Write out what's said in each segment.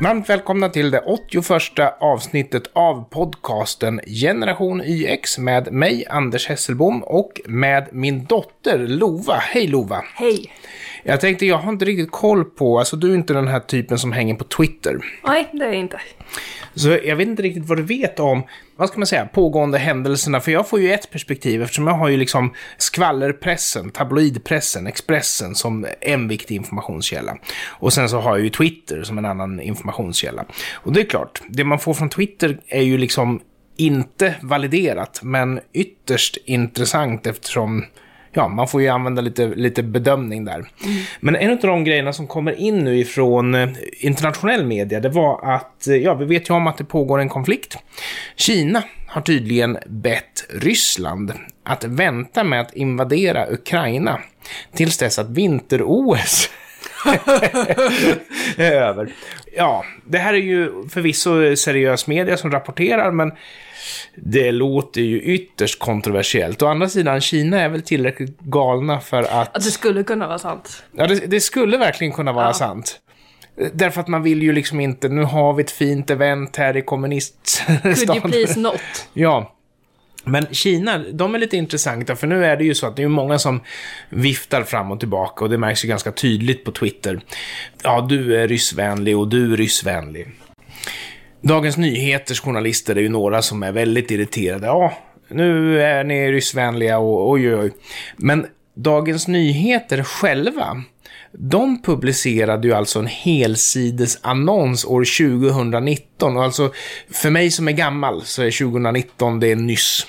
Varmt välkomna till det 81 avsnittet av podcasten Generation YX med mig, Anders Hesselbom, och med min dotter Lova. Hej Lova! Hej! Jag tänkte, jag har inte riktigt koll på, alltså du är inte den här typen som hänger på Twitter. Nej, det är jag inte. Så jag vet inte riktigt vad du vet om, vad ska man säga, pågående händelserna. För jag får ju ett perspektiv eftersom jag har ju liksom skvallerpressen, tabloidpressen, Expressen som en viktig informationskälla. Och sen så har jag ju Twitter som en annan informationskälla. Och det är klart, det man får från Twitter är ju liksom inte validerat, men ytterst intressant eftersom ja, man får ju använda lite, lite bedömning där. Mm. Men en av de grejerna som kommer in nu ifrån eh, internationell media, det var att, eh, ja, vi vet ju om att det pågår en konflikt. Kina har tydligen bett Ryssland att vänta med att invadera Ukraina tills dess att vinter-OS är över. Ja, det här är ju förvisso seriös media som rapporterar, men det låter ju ytterst kontroversiellt. Å andra sidan, Kina är väl tillräckligt galna för att... Att det skulle kunna vara sant. Ja, det, det skulle verkligen kunna vara ja. sant. Därför att man vill ju liksom inte, nu har vi ett fint event här i kommuniststaden. Could you please not? Ja. Men Kina, de är lite intressanta, för nu är det ju så att det är många som viftar fram och tillbaka och det märks ju ganska tydligt på Twitter. Ja, du är ryssvänlig och du är ryssvänlig. Dagens Nyheters journalister är ju några som är väldigt irriterade. Ja, nu är ni ryssvänliga och oj, oj. Men Dagens Nyheter själva, de publicerade ju alltså en helsides annons år 2019. Och alltså, för mig som är gammal så är 2019 det är nyss.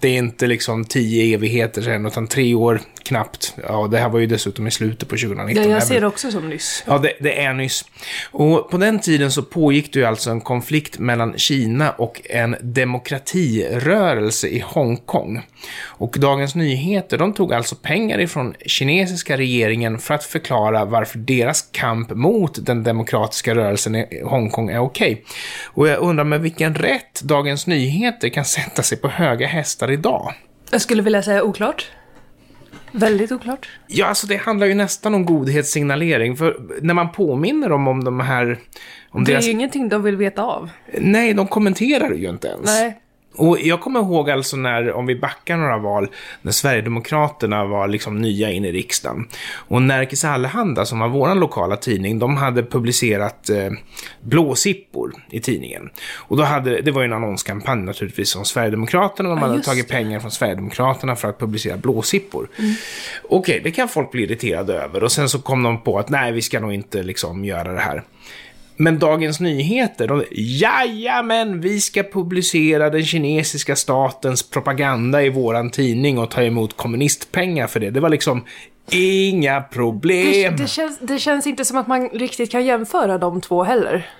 Det är inte liksom tio evigheter sedan, utan tre år knappt. Ja, det här var ju dessutom i slutet på 2019. Ja, jag ser det också som nyss. Ja, det, det, är nyss. Och på den tiden så pågick det ju alltså en konflikt mellan Kina och en demokratirörelse i Hongkong. Och Dagens Nyheter, de tog alltså pengar ifrån kinesiska regeringen för att förklara varför deras kamp mot den demokratiska rörelsen i Hongkong är okej. Okay. Och jag undrar med vilken rätt Dagens Nyheter kan sätta sig på höga hästar idag. Jag skulle vilja säga oklart. Väldigt oklart. Ja, alltså det handlar ju nästan om godhetssignalering. För när man påminner dem om de här... Om det deras... är ju ingenting de vill veta av. Nej, de kommenterar ju inte ens. Nej. Och jag kommer ihåg alltså när, om vi backar några val, när Sverigedemokraterna var liksom nya in i riksdagen. Och Närkes Allehanda, som var vår lokala tidning, de hade publicerat eh, blåsippor i tidningen. Och då hade, det var ju en annonskampanj naturligtvis från Sverigedemokraterna, de ja, hade tagit det. pengar från Sverigedemokraterna för att publicera blåsippor. Mm. Okej, okay, det kan folk bli irriterade över. Och sen så kom de på att nej, vi ska nog inte liksom göra det här. Men Dagens Nyheter, de, jajamän, vi ska publicera den kinesiska statens propaganda i våran tidning och ta emot kommunistpengar för det. Det var liksom inga problem. Det, det, känns, det känns inte som att man riktigt kan jämföra de två heller.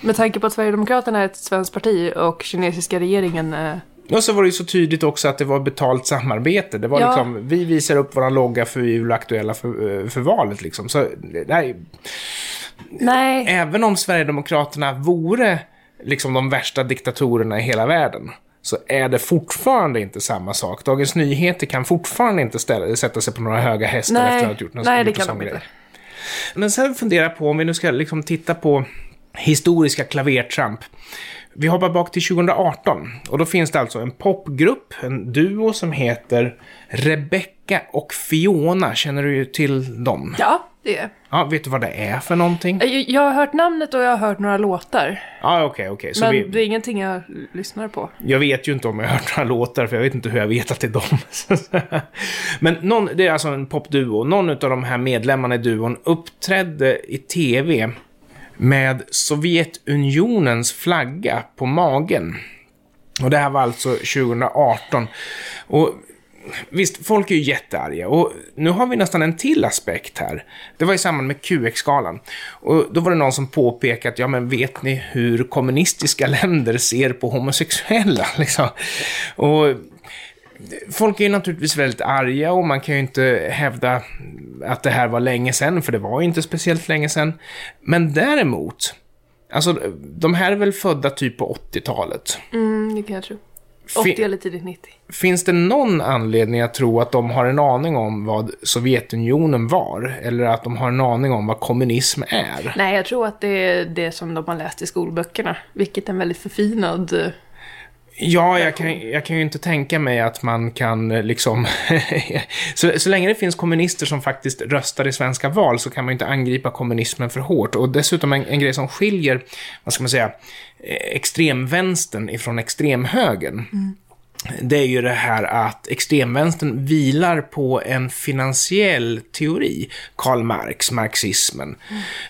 Med tanke på att Sverigedemokraterna är ett svenskt parti och kinesiska regeringen är och så var det ju så tydligt också att det var betalt samarbete. Det var ja. liksom, vi visar upp våran logga för vi är aktuella för, för valet liksom. Så, nej. Nej. Även om Sverigedemokraterna vore liksom de värsta diktatorerna i hela världen så är det fortfarande inte samma sak. Dagens Nyheter kan fortfarande inte ställa, sätta sig på några höga hästar Nej. efter att ha gjort någon Nej, det kan de inte. Men sen funderar jag på, om vi nu ska liksom titta på historiska klavertramp. Vi hoppar bak till 2018 och då finns det alltså en popgrupp, en duo som heter Rebecca och Fiona. Känner du till dem? Ja, det är Ja, vet du vad det är för någonting? Jag, jag har hört namnet och jag har hört några låtar. Ja, okej, okej. Men vi... det är ingenting jag lyssnar på. Jag vet ju inte om jag har hört några låtar, för jag vet inte hur jag vet att det är dem. Men någon, det är alltså en popduo. Någon av de här medlemmarna i duon uppträdde i tv med Sovjetunionens flagga på magen. Och det här var alltså 2018. Och visst, folk är ju jättearga. Och nu har vi nästan en till aspekt här. Det var i samband med QX-skalan. Och då var det någon som påpekade att, ja men vet ni hur kommunistiska länder ser på homosexuella? Liksom. Och folk är ju naturligtvis väldigt arga och man kan ju inte hävda att det här var länge sedan, för det var ju inte speciellt länge sedan. Men däremot, alltså de här är väl födda typ på 80-talet. Mm, det kan jag tro. 80 eller tidigt 90. Finns det någon anledning att tro att de har en aning om vad Sovjetunionen var? Eller att de har en aning om vad kommunism är? Nej, jag tror att det är det som de har läst i skolböckerna. Vilket är en väldigt förfinad... Ja, jag kan, jag kan ju inte tänka mig att man kan eh, liksom... så, så länge det finns kommunister som faktiskt röstar i svenska val så kan man ju inte angripa kommunismen för hårt. Och dessutom en, en grej som skiljer, vad ska man säga, eh, extremvänstern ifrån extremhögern. Mm. Det är ju det här att extremvänstern vilar på en finansiell teori, Karl Marx, marxismen,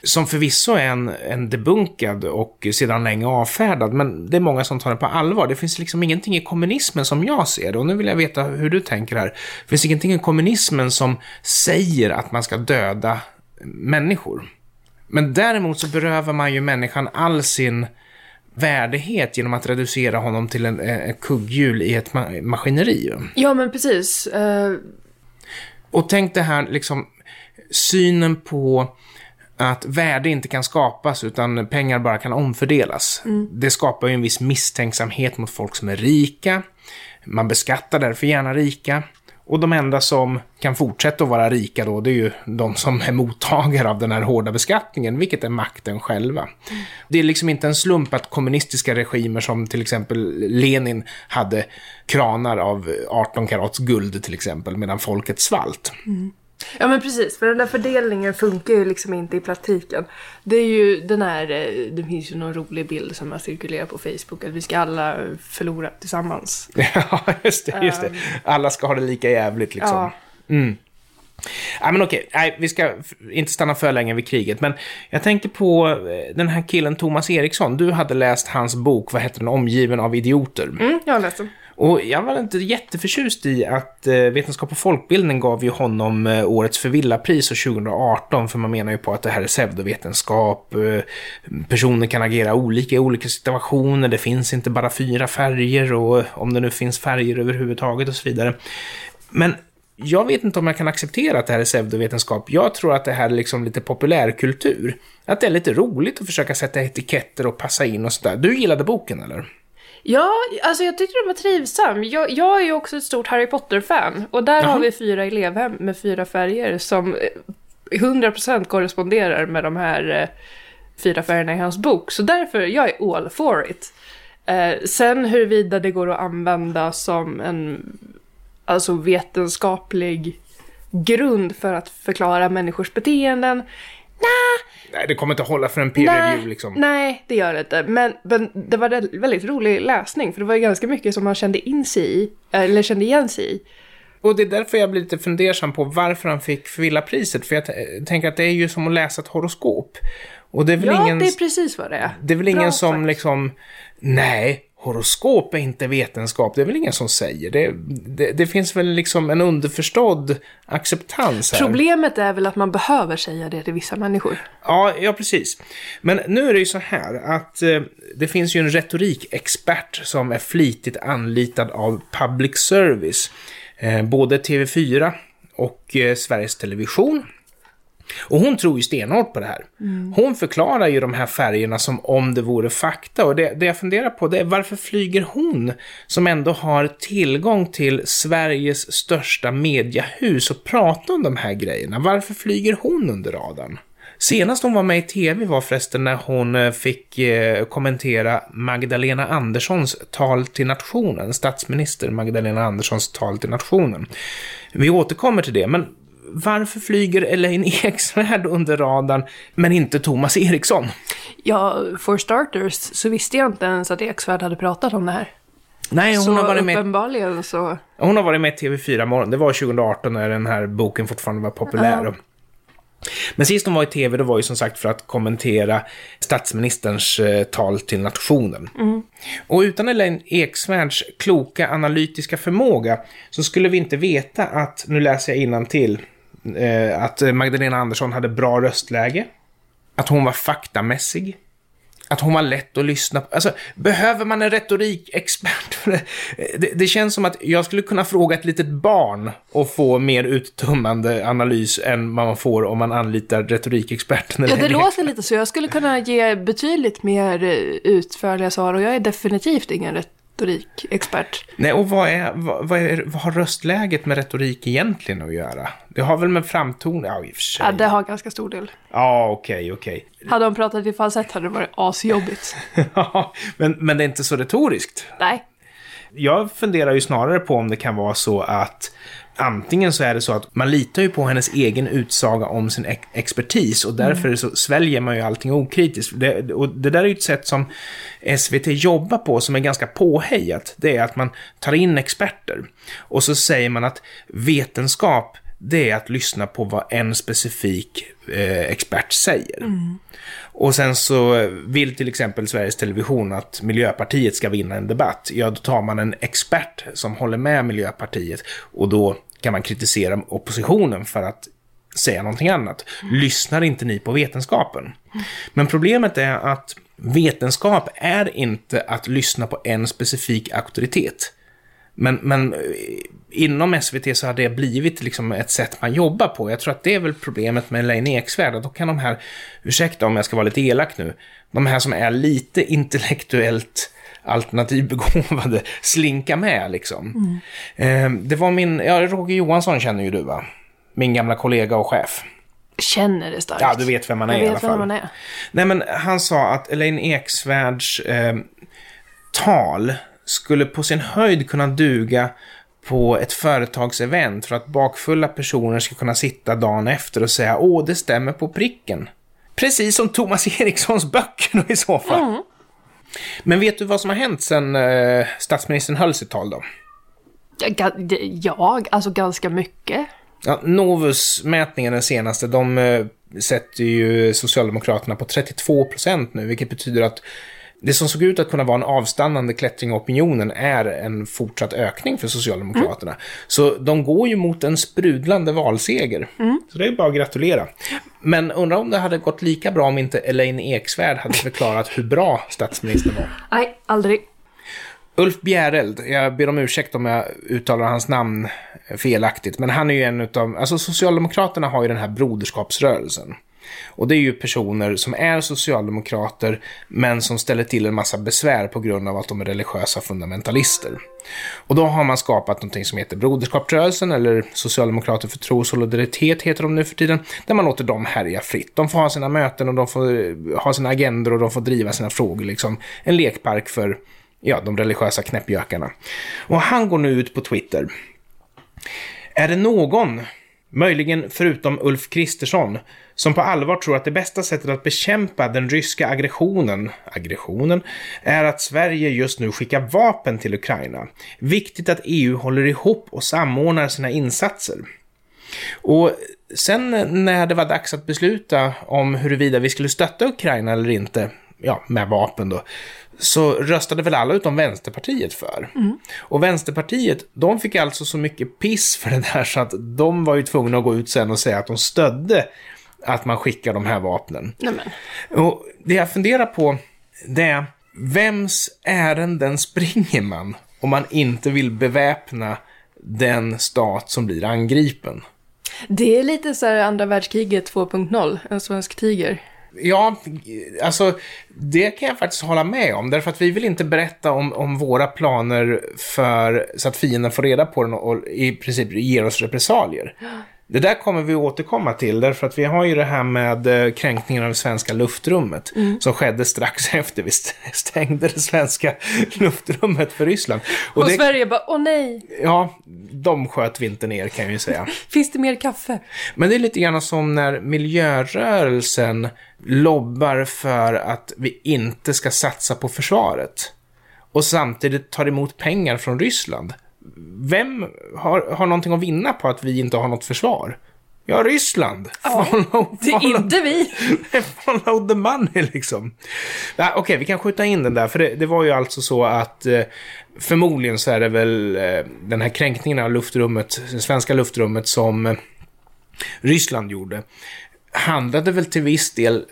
som förvisso är en, en debunkad och sedan länge avfärdad, men det är många som tar det på allvar. Det finns liksom ingenting i kommunismen som jag ser det, och nu vill jag veta hur du tänker här. Det finns ingenting i kommunismen som säger att man ska döda människor. Men däremot så berövar man ju människan all sin värdighet genom att reducera honom till en, en kugghjul i ett ma- maskineri. Ja, men precis. Eh, Och tänk det här liksom synen på att värde inte kan skapas utan pengar bara kan omfördelas. Det skapar ju en viss misstänksamhet mot folk som är rika. Man beskattar därför gärna rika. Och de enda som kan fortsätta att vara rika då, det är ju de som är mottagare av den här hårda beskattningen, vilket är makten själva. Det är liksom inte en slump att kommunistiska regimer som till exempel Lenin hade kranar av 18 karats guld till exempel, medan folket svalt. Mm. Ja men precis, för den där fördelningen funkar ju liksom inte i praktiken. Det är ju den här, eh, det finns ju någon rolig bild som har cirkulerat på Facebook, att vi ska alla förlora tillsammans. Ja, just det, just det. Alla ska ha det lika jävligt liksom. Ja. Ja, men okej, nej, vi ska inte stanna för länge vid kriget. Men jag tänker på eh, den här killen Thomas Eriksson. Du hade läst hans bok, vad heter den, Omgiven av idioter. Mm, jag har läst den. Och jag var inte jätteförtjust i att eh, Vetenskap och folkbildning gav ju honom eh, årets förvillapris 2018, för man menar ju på att det här är pseudovetenskap, eh, personer kan agera olika i olika situationer, det finns inte bara fyra färger och om det nu finns färger överhuvudtaget och så vidare. Men jag vet inte om jag kan acceptera att det här är pseudovetenskap. Jag tror att det här är liksom lite populärkultur. Att det är lite roligt att försöka sätta etiketter och passa in och sådär. Du gillade boken, eller? Ja, alltså jag tyckte den var trivsam. Jag, jag är ju också ett stort Harry Potter-fan. Och där Jaha. har vi fyra elevhem med fyra färger som eh, 100% korresponderar med de här eh, fyra färgerna i hans bok. Så därför, jag är all for it. Eh, sen huruvida det går att använda som en alltså vetenskaplig grund för att förklara människors beteenden. Nej, det kommer inte hålla för en peer review liksom. nej, det gör det inte. Men, men det var en väldigt rolig läsning, för det var ju ganska mycket som man kände in sig i, eller kände igen sig i. Och det är därför jag blir lite fundersam på varför han fick Förvillapriset. För jag tänker att det är ju som att läsa ett horoskop. Och det är väl Ja, ingen, det är precis vad det är. det är väl ingen Bra som sagt. liksom, nej, horoskop är inte vetenskap. Det är väl ingen som säger. Det, det, det finns väl liksom en underförstådd acceptans här. Problemet är väl att man behöver säga det till vissa människor. Ja, ja, precis. Men nu är det ju så här att eh, det finns ju en retorikexpert som är flitigt anlitad av public service. Eh, både TV4 och eh, Sveriges Television. Och hon tror ju stenhårt på det här. Hon förklarar ju de här färgerna som om det vore fakta. Och det, det jag funderar på det är varför flyger hon, som ändå har tillgång till Sveriges största mediahus, och prata om de här grejerna? Varför flyger hon under radarn? Senast hon var med i tv var förresten när hon eh, fick eh, kommentera Magdalena Anderssons tal till nationen, statsminister Magdalena Anderssons tal till nationen. Vi återkommer till det, men varför flyger Elaine Eksvärd under radarn, men inte Thomas Eriksson? Ja, for starters så visste jag inte ens att Eksvärd hade pratat om det här. Nej, hon så har varit med uppenbarligen så... Hon har varit med i TV4 Morgon. Det var 2018 när den här boken fortfarande var populär. Ja. Men sist hon var i TV, det var ju som sagt för att kommentera statsministerns eh, tal till nationen. Och utan Elaine Eksvärds kloka analytiska förmåga så skulle vi inte veta att, nu läser jag till eh, att Magdalena Andersson hade bra röstläge, att hon var faktamässig, att hon var lätt att lyssna på. Alltså, behöver man en retorikexpert? för det? Det, det känns som att jag skulle kunna fråga ett litet barn och få mer uttömmande analys än vad man får om man anlitar retorikexperten. Ja, det låter lite så. Jag skulle kunna ge betydligt mer eh, utförliga svar och jag är definitivt ingen ret- retorikexpert. Nej, och vad, är, vad, vad, är, vad har röstläget med retorik egentligen att göra? Det har väl med framton... Ja, i och för sig. Ja, det har ganska stor del. Ja, okej, okej. Hade de pratat i falsett hade det varit asjobbigt. Ja, men, men det är inte så retoriskt. Nej. Jag funderar ju snarare på om det kan vara så att antingen så är det så att man litar ju på hennes egen utsaga om sin ex expertis och därför så sväljer man ju allting okritiskt. Det, och det där är ju ett sätt som SVT jobbar på som är ganska påhejat. Det är att man tar in experter och så säger man att vetenskap det är att lyssna på vad en specifik eh, expert säger. Och sen så vill till exempel Sveriges Television att Miljöpartiet ska vinna en debatt. Ja, då tar man en expert som håller med Miljöpartiet och då kan man kritisera oppositionen för att säga någonting annat. Lyssnar inte ni på vetenskapen? Men problemet är att vetenskap är inte att lyssna på en specifik auktoritet. Men, men eh, inom SVT så har det blivit liksom ett sätt man jobbar på. Jag tror att det är väl problemet med Elaine Eksvärd. Då kan de här, ursäkta om jag ska vara lite elak nu, de här som är lite intellektuellt alternativbegåvade slinka med liksom. Eh, det var min, ja Roger Johansson känner ju du va? Min gamla kollega och chef. Känner det starkt. Ja, du vet vem man är Jag i alla vet vem fall. man är. Nej, men han sa att Elaine Eksvärds eh, tal skulle på sin höjd kunna duga på ett företagsevent för att bakfulla personer ska kunna sitta dagen efter och säga åh, det stämmer på pricken. Precis som Thomas Erikssons böcker i så fall. Men vet du vad som har hänt sen eh, statsministern höll sitt tal då? Ja, Ja, alltså ganska mycket. Ja, Novus-mätningen den senaste, de eh, sätter ju Socialdemokraterna på 32 procent nu, vilket betyder att det som såg ut att kunna vara en avstannande klättring i opinionen är en fortsatt ökning för Socialdemokraterna. Så de går ju mot en sprudlande valseger. Så det är bara att gratulera. Men undrar om det hade gått lika bra om inte Elaine Eksvärd hade förklarat hur bra statsministern var. Nej, aldrig. Ulf Bjäreld, jag ber om ursäkt om jag uttalar hans namn felaktigt, men han är ju en utav, alltså Socialdemokraterna har ju den här broderskapsrörelsen. Och det är ju personer som är socialdemokrater, men som ställer till en massa besvär på grund av att de är religiösa fundamentalister. Och då har man skapat någonting som heter Broderskapsrörelsen, eller Socialdemokrater för tro och solidaritet heter de nu för tiden, där man låter dem härja fritt. De får ha sina möten och de får eh, ha sina agendor och de får driva sina frågor, liksom en lekpark för ja, de religiösa knäppjökarna. Och han går nu ut på Twitter. Är det någon, möjligen förutom Ulf Kristersson, som på allvar tror att det bästa sättet att bekämpa den ryska aggressionen, aggressionen, är att Sverige just nu skickar vapen till Ukraina. Viktigt att EU håller ihop och samordnar sina insatser. Och sen när det var dags att besluta om huruvida vi skulle stötta Ukraina eller inte, ja, med vapen då, så röstade väl alla utom Vänsterpartiet för. Och Vänsterpartiet, de fick alltså så mycket piss för det där så att de var ju tvungna att gå ut sen och säga att de stödde att man skickar de här vapnen. Nej, men. Och det jag funderar på, det är vems ärenden springer man om man inte vill beväpna den stat som blir angripen? Det är lite så här andra världskriget 2.0, en svensk tiger. Ja, alltså det kan jag faktiskt hålla med om. Därför att vi vill inte berätta om, om våra planer för, så att fienden får reda på den och, och i princip ger oss repressalier. Det där kommer vi återkomma till, därför att vi har ju det här med eh, kränkningen av det svenska luftrummet som skedde strax efter vi st- stängde det svenska luftrummet för Ryssland. Och, det, Sverige bara, åh nej, ja, de sköt vi inte ner kan jag ju säga. finns det mer kaffe? Men det är lite grann som när miljörörelsen lobbar för att vi inte ska satsa på försvaret. Och samtidigt tar emot pengar från Ryssland. Vem har, har någonting att vinna på att vi inte har något försvar? Ja, Ryssland. Follow, Det är follow, inte vi. follow the money liksom. Ja, Okej, vi kan skjuta in den där. För det, det var ju alltså så att eh, förmodligen så är det väl eh, den här kränkningen av luftrummet, det svenska luftrummet som eh, Ryssland gjorde handlade väl till viss del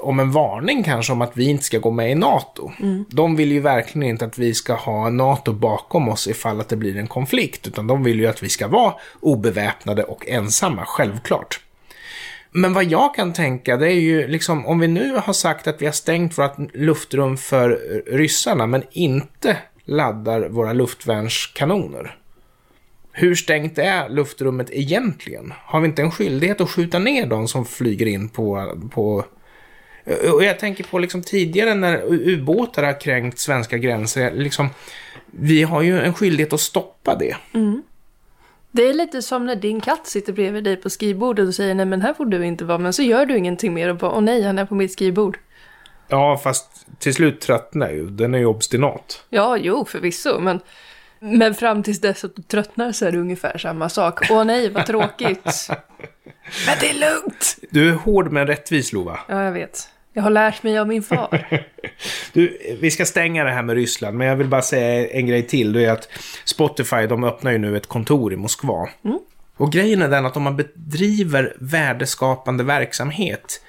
om en varning kanske om att vi inte ska gå med i NATO. De vill ju verkligen inte att vi ska ha NATO bakom oss ifall att det blir en konflikt, utan de vill ju att vi ska vara obeväpnade och ensamma, självklart. Men vad jag kan tänka, det är ju liksom, om vi nu har sagt att vi har stängt vårt luftrum för ryssarna, men inte laddar våra luftvärnskanoner. Hur stängt är luftrummet egentligen? Har vi inte en skyldighet att skjuta ner de som flyger in på... på och jag tänker på liksom tidigare när ubåtar har kränkt svenska gränser. Liksom, vi har ju en skyldighet att stoppa det. Mm. Det är lite som när din katt sitter bredvid dig på skrivbordet och säger nej men här får du inte vara, men så gör du ingenting mer och bara åh nej, han är på mitt skrivbord. Ja, fast till slut tröttnar ju. Den är ju obstinat. Ja, jo, förvisso, men, men fram tills dess att du tröttnar så är det ungefär samma sak. Åh nej, vad tråkigt. men det är lugnt! Du är hård men rättvis, Lova. Ja, jag vet. Jag har lärt mig av min far. du, vi ska stänga det här med Ryssland, men jag vill bara säga en grej till. Det är att Spotify, de öppnar ju nu ett kontor i Moskva. Mm. Och grejen är den att om man bedriver värdeskapande verksamhet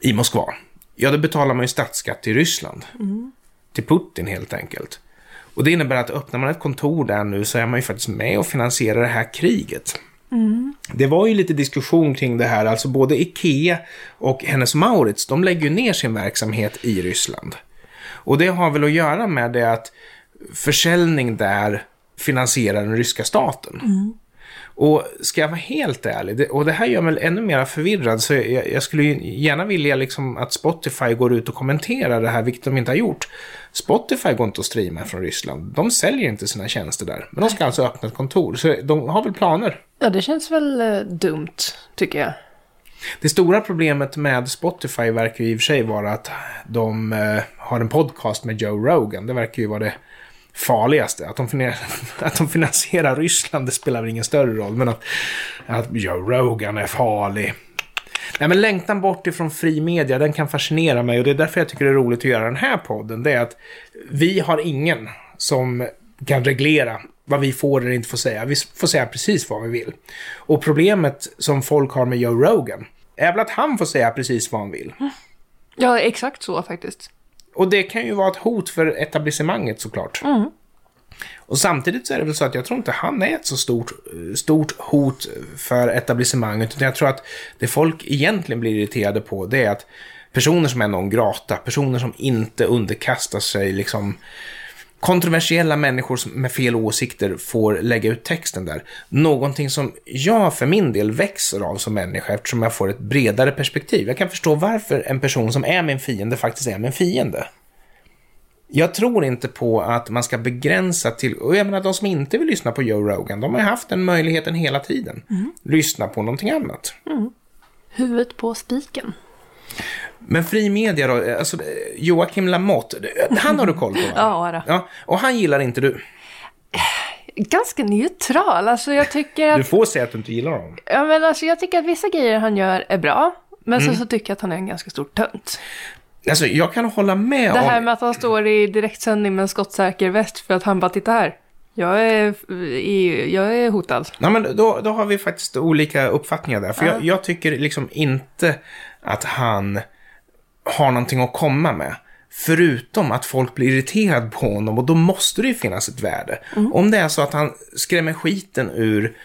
i Moskva, ja då betalar man ju statsskatt till Ryssland. Mm. Till Putin helt enkelt. Och det innebär att öppnar man ett kontor där nu så är man ju faktiskt med och finansierar det här kriget. Mm. Det var ju lite diskussion kring det här, alltså både Ikea och Hennes Maurits, de lägger ju ner sin verksamhet i Ryssland. Och det har väl att göra med det att försäljning där finansierar den ryska staten. Mm. Och ska jag vara helt ärlig, och det här gör mig ännu mer förvirrad, så jag, jag skulle gärna vilja liksom att Spotify går ut och kommenterar det här, vilket de inte har gjort. Spotify går inte att streama från Ryssland. De säljer inte sina tjänster där. Men de ska alltså öppna ett kontor, så de har väl planer. Ja, det känns väl eh, dumt, tycker jag. Det stora problemet med Spotify verkar ju i och för sig vara att de eh, har en podcast med Joe Rogan. Det verkar ju vara det farligaste. Att de, att de finansierar Ryssland, det spelar väl ingen större roll. Men att, att Joe Rogan är farlig. Nej, men längtan bort ifrån fri media, den kan fascinera mig. Och det är därför jag tycker det är roligt att göra den här podden. Det är att vi har ingen som kan reglera vad vi får eller inte får säga. Vi får säga precis vad vi vill. Och problemet som folk har med Joe Rogan är väl att han får säga precis vad han vill. Ja, exakt så faktiskt. Och det kan ju vara ett hot för etablissemanget såklart. Mm. Och samtidigt så är det väl så att jag tror inte han är ett så stort, stort hot för etablissemanget. Utan jag tror att det folk egentligen blir irriterade på det är att personer som är någon grata, personer som inte underkastar sig liksom kontroversiella människor med fel åsikter får lägga ut texten där. Någonting som jag för min del växer av som människa eftersom jag får ett bredare perspektiv. Jag kan förstå varför en person som är min fiende faktiskt är min fiende. Jag tror inte på att man ska begränsa till, och jag menar de som inte vill lyssna på Joe Rogan, de har ju haft den möjligheten hela tiden. Mm. Lyssna på någonting annat. Mm. Huvudet på spiken. Men fri media då, alltså Joakim Lamotte, han har du koll på va? ja, ja, och han gillar inte du? Ganska neutral, alltså jag tycker att... Du får säga att du inte gillar honom. Ja, men alltså jag tycker att vissa grejer han gör är bra, men mm. så, så tycker jag att han är en ganska stor tönt. Alltså jag kan hålla med om... Det här med att han står i direktsändning med en skottsäker väst för att han bara, titta här. Jag är, jag är hotad. Ja, men då, då har vi faktiskt olika uppfattningar där. För ja. jag, jag, tycker liksom inte att han har någonting att komma med. Förutom att folk blir irriterade på honom och då måste det ju finnas ett värde. Mm. Om det är så att han skrämmer skiten ur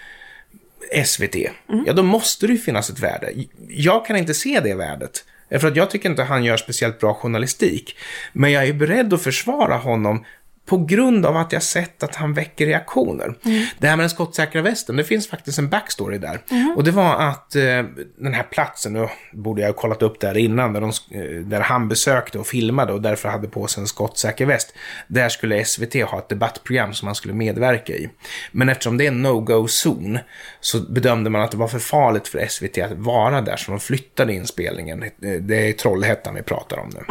SVT, mm. ja då måste det ju finnas ett värde. Jag kan inte se det värdet. För att jag tycker inte han gör speciellt bra journalistik. Men jag är beredd att försvara honom på grund av att jag sett att han väcker reaktioner. Mm. Det här med den skottsäkra västen, det finns faktiskt en backstory där. Mm. Och det var att eh, den här platsen, nu borde jag ha kollat upp där innan, där, de, eh, där han besökte och filmade och därför hade på sig en skottsäker väst. Där skulle SVT ha ett debattprogram som han skulle medverka i. Men eftersom det är en no-go-zon så bedömde man att det var för farligt för SVT att vara där, så de flyttade inspelningen. Det är Trollhättan vi pratar om nu.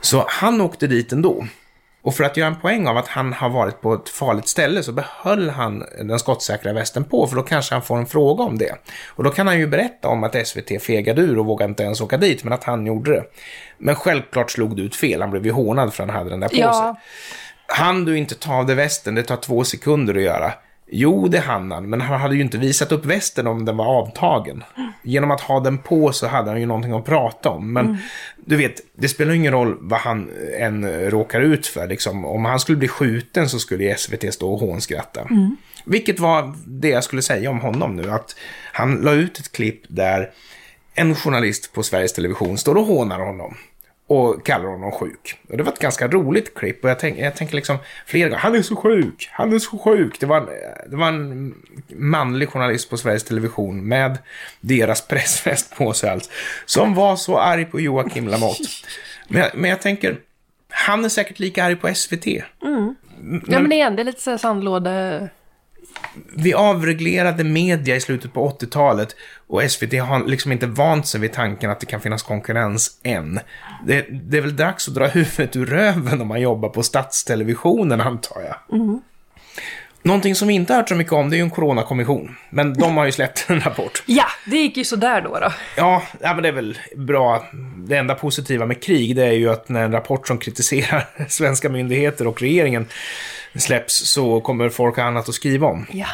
Så han åkte dit ändå. Och för att göra en poäng av att han har varit på ett farligt ställe så behöll han den skottsäkra västen på, för då kanske han får en fråga om det. Och då kan han ju berätta om att SVT fegade ur och vågade inte ens åka dit, men att han gjorde det. Men självklart slog det ut fel, han blev ju hånad för att han hade den där på ja. sig. Han du inte ta av dig västen, det tar två sekunder att göra. Jo, det hann han, men han hade ju inte visat upp västen om den var avtagen. Genom att ha den på så hade han ju någonting att prata om. Men mm. du vet, det spelar ingen roll vad han än råkar ut för. Liksom. Om han skulle bli skjuten så skulle SVT stå och hånskratta. Mm. Vilket var det jag skulle säga om honom nu. Att han la ut ett klipp där en journalist på Sveriges Television står och hånar honom. Och kallar honom sjuk. Och det var ett ganska roligt klipp och jag, tänk, jag tänker liksom flera gånger, han är så sjuk, han är så sjuk. Det var, en, det var en manlig journalist på Sveriges Television med deras pressfest på sig allt, som var så arg på Joakim Lamotte. Men, men jag tänker, han är säkert lika arg på SVT. Ja, men igen, det är lite så sandlåde... Vi avreglerade media i slutet på 80-talet och SVT har liksom inte vant sig vid tanken att det kan finnas konkurrens än. Det, det är väl dags att dra huvudet ur röven om man jobbar på statstelevisionen, antar jag. Mm. Någonting som vi inte har hört så mycket om, det är ju en coronakommission. Men de har ju släppt en rapport. Ja, det gick ju sådär då. då. Ja, ja, men det är väl bra. Det enda positiva med krig, det är ju att när en rapport som kritiserar svenska myndigheter och regeringen släpps så kommer folk ha annat att skriva om. Ja.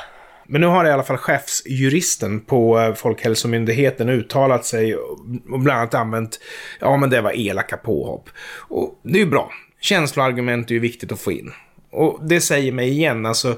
Men nu har i alla fall chefsjuristen på eh, Folkhälsomyndigheten uttalat sig och bland annat använt, ja men det var elaka påhopp. Och det är ju bra. Känsloargument är ju viktigt att få in. Och det säger mig igen, alltså.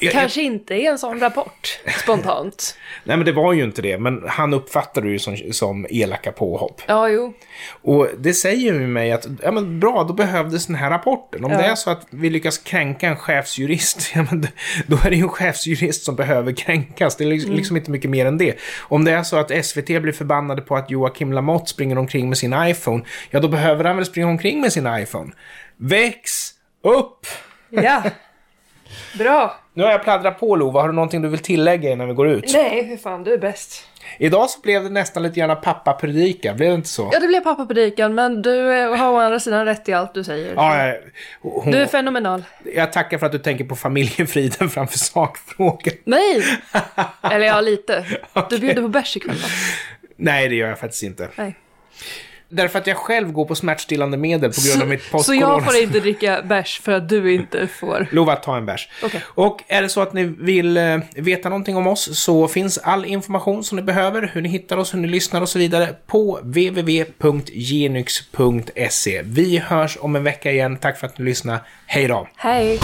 Jag, Kanske inte är en sån rapport, spontant. nej men det var ju inte det, men han uppfattade det ju som, som elaka påhopp. Ja, jo. Och det säger ju mig att, ja men bra, då behövdes den här rapporten. Om Ja. det är så att vi lyckas kränka en chefsjurist, ja men då är det ju en chefsjurist som behöver kränkas. Det är liksom, liksom inte mycket mer än det. Om det är så att SVT blir förbannade på att Joakim Lamotte springer omkring med sin iPhone, ja då behöver han väl springa omkring med sin iPhone. Väx upp! Ja. Bra. Nu har jag pladdrat på Lova, har du någonting du vill tillägga innan vi går ut? Nej, hur fan, du är bäst. Idag så blev det nästan lite grann pappa-predika, blev det inte så? Ja, det blev pappapredikan, men du eh, har å andra sidan rätt i allt du säger. Ja, hon, Du är fenomenal. jag tackar för att du tänker på familjefriden framför sakfrågan. Nej! Eller ja, lite. Du bjuder på bärs ikväll va? Nej, det gör jag faktiskt inte. Nej. Därför att jag själv går på smärtstillande medel på grund av mitt Så post-corona. jag får inte dricka bärs för att du inte får. Lova att ta en bärs. Okej. Och är det så att ni vill eh, veta någonting om oss så finns all information som ni behöver, hur ni hittar oss, hur ni lyssnar och så vidare på www.genyx.se. Vi hörs om en vecka igen. Tack för att ni lyssnade. Hej då! Hej!